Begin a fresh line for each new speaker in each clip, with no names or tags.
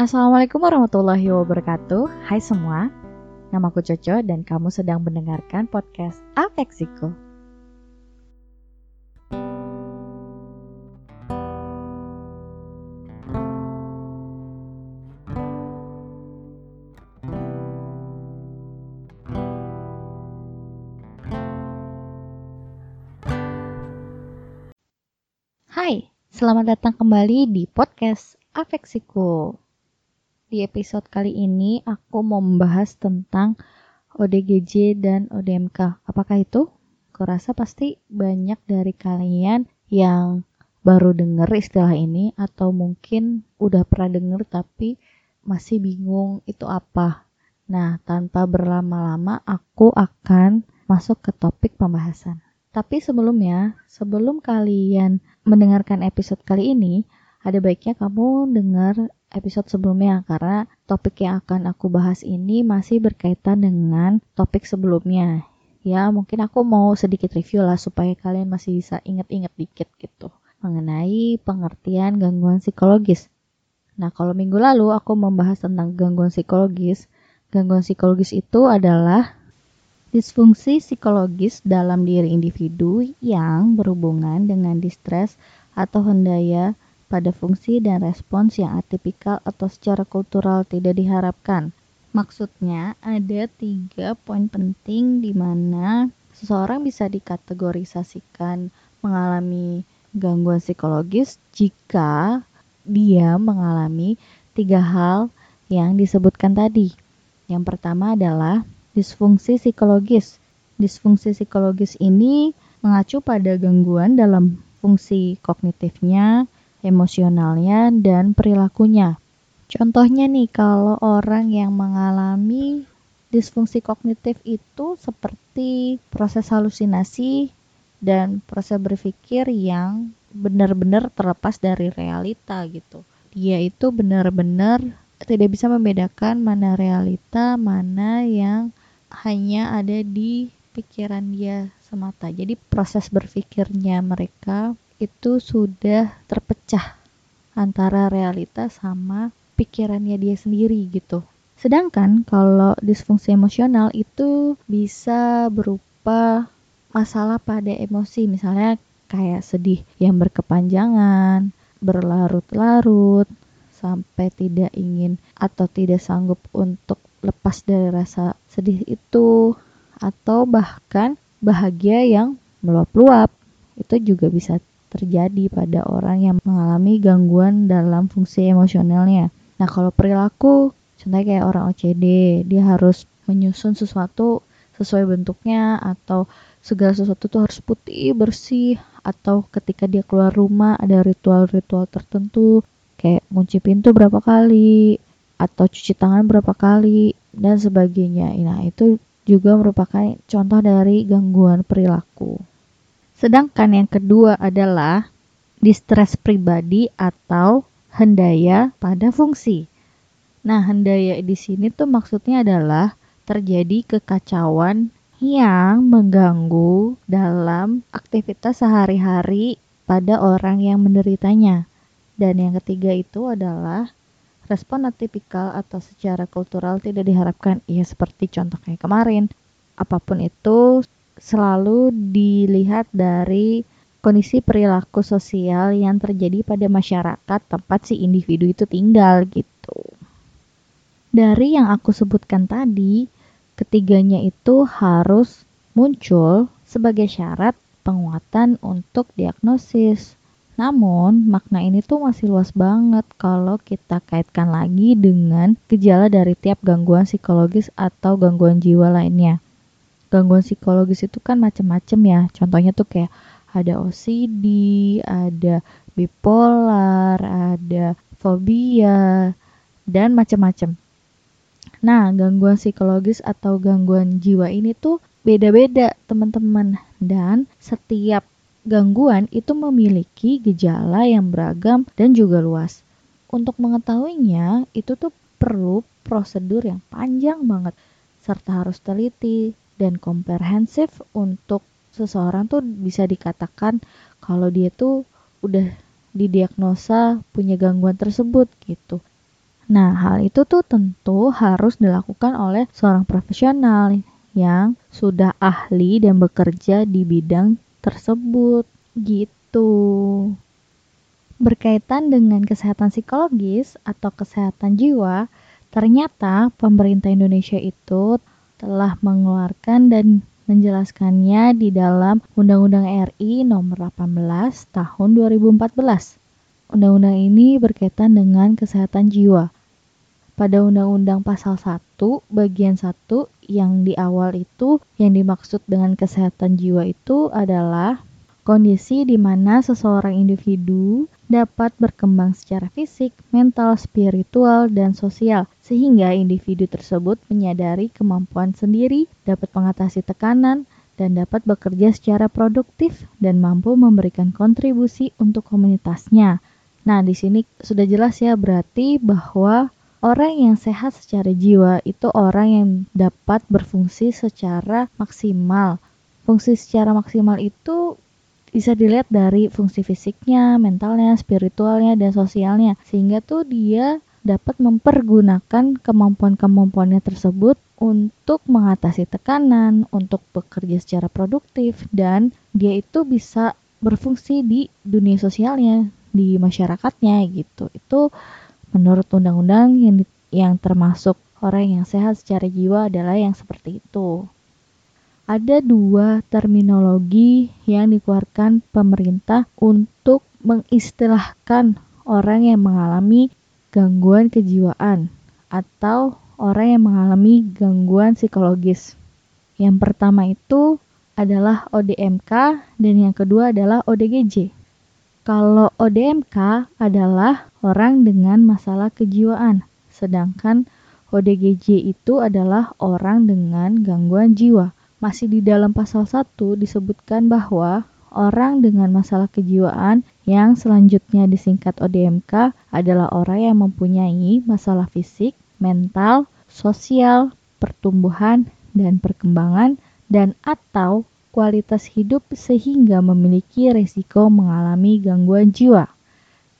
Assalamualaikum warahmatullahi wabarakatuh. Hai semua, namaku Coco dan kamu sedang mendengarkan podcast Afeksiko. Hai, selamat datang kembali di podcast Afeksiko. Di episode kali ini aku mau membahas tentang ODGJ dan ODMK. Apakah itu? Kurasa pasti banyak dari kalian yang baru denger istilah ini atau mungkin udah pernah denger tapi masih bingung itu apa. Nah, tanpa berlama-lama aku akan masuk ke topik pembahasan. Tapi sebelumnya, sebelum kalian mendengarkan episode kali ini, ada baiknya kamu dengar episode sebelumnya karena topik yang akan aku bahas ini masih berkaitan dengan topik sebelumnya. Ya, mungkin aku mau sedikit review lah supaya kalian masih bisa inget-inget dikit gitu mengenai pengertian gangguan psikologis. Nah, kalau minggu lalu aku membahas tentang gangguan psikologis. Gangguan psikologis itu adalah disfungsi psikologis dalam diri individu yang berhubungan dengan distres atau hendaya pada fungsi dan respons yang atipikal atau secara kultural tidak diharapkan. Maksudnya ada tiga poin penting di mana seseorang bisa dikategorisasikan mengalami gangguan psikologis jika dia mengalami tiga hal yang disebutkan tadi. Yang pertama adalah disfungsi psikologis. Disfungsi psikologis ini mengacu pada gangguan dalam fungsi kognitifnya, emosionalnya, dan perilakunya. Contohnya nih, kalau orang yang mengalami disfungsi kognitif itu seperti proses halusinasi dan proses berpikir yang benar-benar terlepas dari realita gitu. Dia itu benar-benar tidak bisa membedakan mana realita, mana yang hanya ada di pikiran dia semata. Jadi proses berpikirnya mereka itu sudah terpecah antara realitas sama pikirannya dia sendiri gitu. Sedangkan kalau disfungsi emosional itu bisa berupa masalah pada emosi, misalnya kayak sedih yang berkepanjangan, berlarut-larut, sampai tidak ingin atau tidak sanggup untuk lepas dari rasa sedih itu, atau bahkan bahagia yang meluap-luap. Itu juga bisa terjadi pada orang yang mengalami gangguan dalam fungsi emosionalnya. Nah, kalau perilaku, contohnya kayak orang OCD, dia harus menyusun sesuatu sesuai bentuknya atau segala sesuatu tuh harus putih, bersih atau ketika dia keluar rumah ada ritual-ritual tertentu kayak kunci pintu berapa kali atau cuci tangan berapa kali dan sebagainya. Nah, itu juga merupakan contoh dari gangguan perilaku. Sedangkan yang kedua adalah distres pribadi atau hendaya pada fungsi. Nah, hendaya di sini tuh maksudnya adalah terjadi kekacauan yang mengganggu dalam aktivitas sehari-hari pada orang yang menderitanya. Dan yang ketiga itu adalah respon atipikal atau secara kultural tidak diharapkan. Ya seperti contoh kayak kemarin. Apa pun itu selalu dilihat dari kondisi perilaku sosial yang terjadi pada masyarakat tempat si individu itu tinggal gitu. Dari yang aku sebutkan tadi, ketiganya itu harus muncul sebagai syarat penguatan untuk diagnosis. Namun, makna ini tuh masih luas banget kalau kita kaitkan lagi dengan gejala dari tiap gangguan psikologis atau gangguan jiwa lainnya gangguan psikologis itu kan macam-macam ya. Contohnya tuh kayak ada OCD, ada bipolar, ada fobia, dan macam-macam. Nah, gangguan psikologis atau gangguan jiwa ini tuh beda-beda, teman-teman. Dan setiap gangguan itu memiliki gejala yang beragam dan juga luas. Untuk mengetahuinya, itu tuh perlu prosedur yang panjang banget serta harus teliti dan komprehensif untuk seseorang tuh bisa dikatakan kalau dia tuh udah didiagnosa punya gangguan tersebut gitu. Nah, hal itu tuh tentu harus dilakukan oleh seorang profesional yang sudah ahli dan bekerja di bidang tersebut gitu. Berkaitan dengan kesehatan psikologis atau kesehatan jiwa, ternyata pemerintah Indonesia itu telah mengeluarkan dan menjelaskannya di dalam Undang-Undang RI Nomor 18 Tahun 2014. Undang-undang ini berkaitan dengan kesehatan jiwa. Pada Undang-Undang Pasal 1, bagian 1 yang di awal itu yang dimaksud dengan kesehatan jiwa itu adalah kondisi di mana seseorang individu dapat berkembang secara fisik, mental, spiritual, dan sosial, sehingga individu tersebut menyadari kemampuan sendiri, dapat mengatasi tekanan, dan dapat bekerja secara produktif dan mampu memberikan kontribusi untuk komunitasnya. Nah, di sini sudah jelas ya berarti bahwa orang yang sehat secara jiwa itu orang yang dapat berfungsi secara maksimal. Fungsi secara maksimal itu bisa dilihat dari fungsi fisiknya, mentalnya, spiritualnya, dan sosialnya. Sehingga tuh dia dapat mempergunakan kemampuan-kemampuannya tersebut untuk mengatasi tekanan, untuk bekerja secara produktif, dan dia itu bisa berfungsi di dunia sosialnya, di masyarakatnya gitu. Itu menurut undang-undang yang yang termasuk orang yang sehat secara jiwa adalah yang seperti itu. Ada dua terminologi yang dikeluarkan pemerintah untuk mengistilahkan orang yang mengalami gangguan kejiwaan atau orang yang mengalami gangguan psikologis. Yang pertama itu adalah ODMK dan yang kedua adalah ODGJ. Kalau ODMK adalah orang dengan masalah kejiwaan, sedangkan ODGJ itu adalah orang dengan gangguan jiwa. Masih di dalam pasal 1 disebutkan bahwa orang dengan masalah kejiwaan yang selanjutnya disingkat ODMK adalah orang yang mempunyai masalah fisik, mental, sosial, pertumbuhan, dan perkembangan dan atau kualitas hidup sehingga memiliki resiko mengalami gangguan jiwa.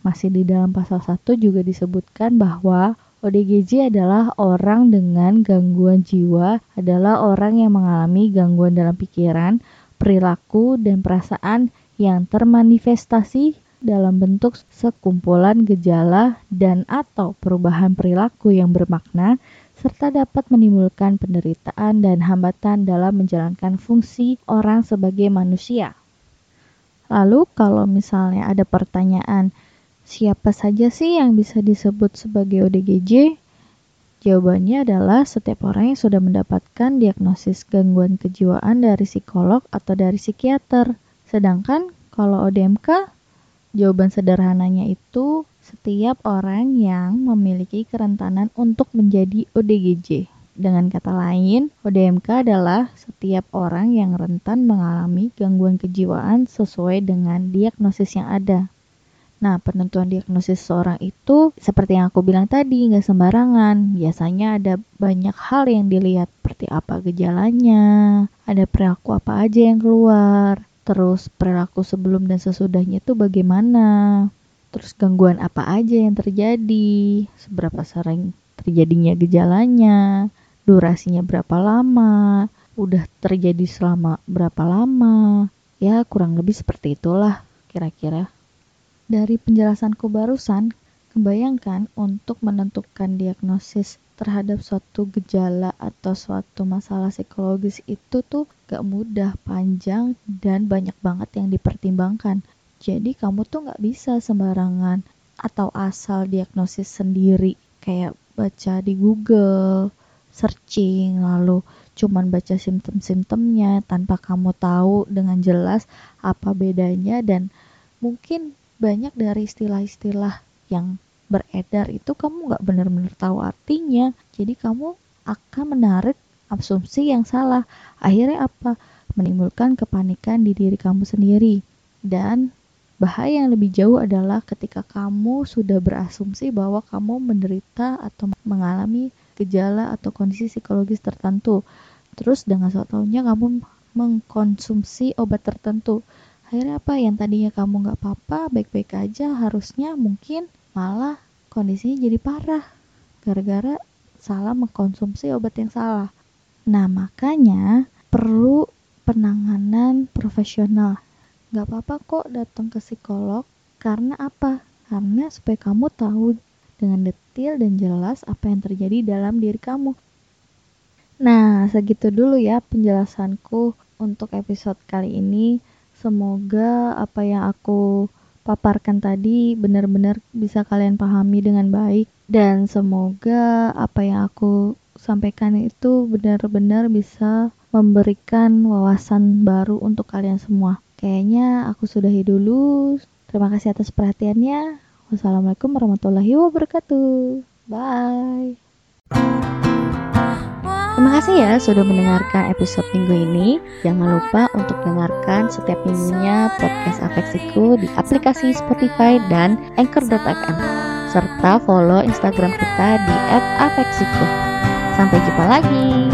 Masih di dalam pasal 1 juga disebutkan bahwa ODGJ adalah orang dengan gangguan jiwa, adalah orang yang mengalami gangguan dalam pikiran, perilaku, dan perasaan yang termanifestasi dalam bentuk sekumpulan gejala dan atau perubahan perilaku yang bermakna serta dapat menimbulkan penderitaan dan hambatan dalam menjalankan fungsi orang sebagai manusia. Lalu kalau misalnya ada pertanyaan, siapa saja sih yang bisa disebut sebagai ODGJ? Jawabannya adalah setiap orang yang sudah mendapatkan diagnosis gangguan kejiwaan dari psikolog atau dari psikiater. Sedangkan kalau ODMK, jawaban sederhananya itu setiap orang yang memiliki kerentanan untuk menjadi ODGJ. Dengan kata lain, ODMK adalah setiap orang yang rentan mengalami gangguan kejiwaan sesuai dengan diagnosis yang ada. Nah, penentuan diagnosis seorang itu seperti yang aku bilang tadi, nggak sembarangan. Biasanya ada banyak hal yang dilihat, seperti apa gejalanya, ada perilaku apa aja yang keluar, terus perilaku sebelum dan sesudahnya itu bagaimana, terus gangguan apa aja yang terjadi, seberapa sering terjadinya gejalanya, durasinya berapa lama, udah terjadi selama berapa lama, ya kurang lebih seperti itulah kira-kira. Dari penjelasanku barusan, kebayangkan untuk menentukan diagnosis terhadap suatu gejala atau suatu masalah psikologis itu tuh gak mudah, panjang, dan banyak banget yang dipertimbangkan. Jadi kamu tuh nggak bisa sembarangan atau asal diagnosis sendiri kayak baca di Google, searching, lalu cuman baca simptom-simptomnya tanpa kamu tahu dengan jelas apa bedanya dan mungkin banyak dari istilah-istilah yang beredar itu kamu nggak benar-benar tahu artinya jadi kamu akan menarik asumsi yang salah akhirnya apa menimbulkan kepanikan di diri kamu sendiri dan Bahaya yang lebih jauh adalah ketika kamu sudah berasumsi bahwa kamu menderita atau mengalami gejala atau kondisi psikologis tertentu. Terus dengan tahunya kamu mengkonsumsi obat tertentu. Akhirnya apa yang tadinya kamu nggak apa-apa, baik-baik aja, harusnya mungkin malah kondisinya jadi parah. gara-gara salah mengkonsumsi obat yang salah. Nah, makanya perlu penanganan profesional. Gak apa-apa kok datang ke psikolog, karena apa? Karena supaya kamu tahu dengan detail dan jelas apa yang terjadi dalam diri kamu. Nah, segitu dulu ya penjelasanku untuk episode kali ini. Semoga apa yang aku paparkan tadi benar-benar bisa kalian pahami dengan baik dan semoga apa yang aku sampaikan itu benar-benar bisa memberikan wawasan baru untuk kalian semua. Kayaknya aku sudahi dulu. Terima kasih atas perhatiannya. Wassalamualaikum warahmatullahi wabarakatuh. Bye. Terima kasih ya sudah mendengarkan episode minggu ini. Jangan lupa untuk dengarkan setiap minggunya podcast Afeksiku di aplikasi Spotify dan Anchor.fm serta follow Instagram kita di @afeksiku. Sampai jumpa lagi.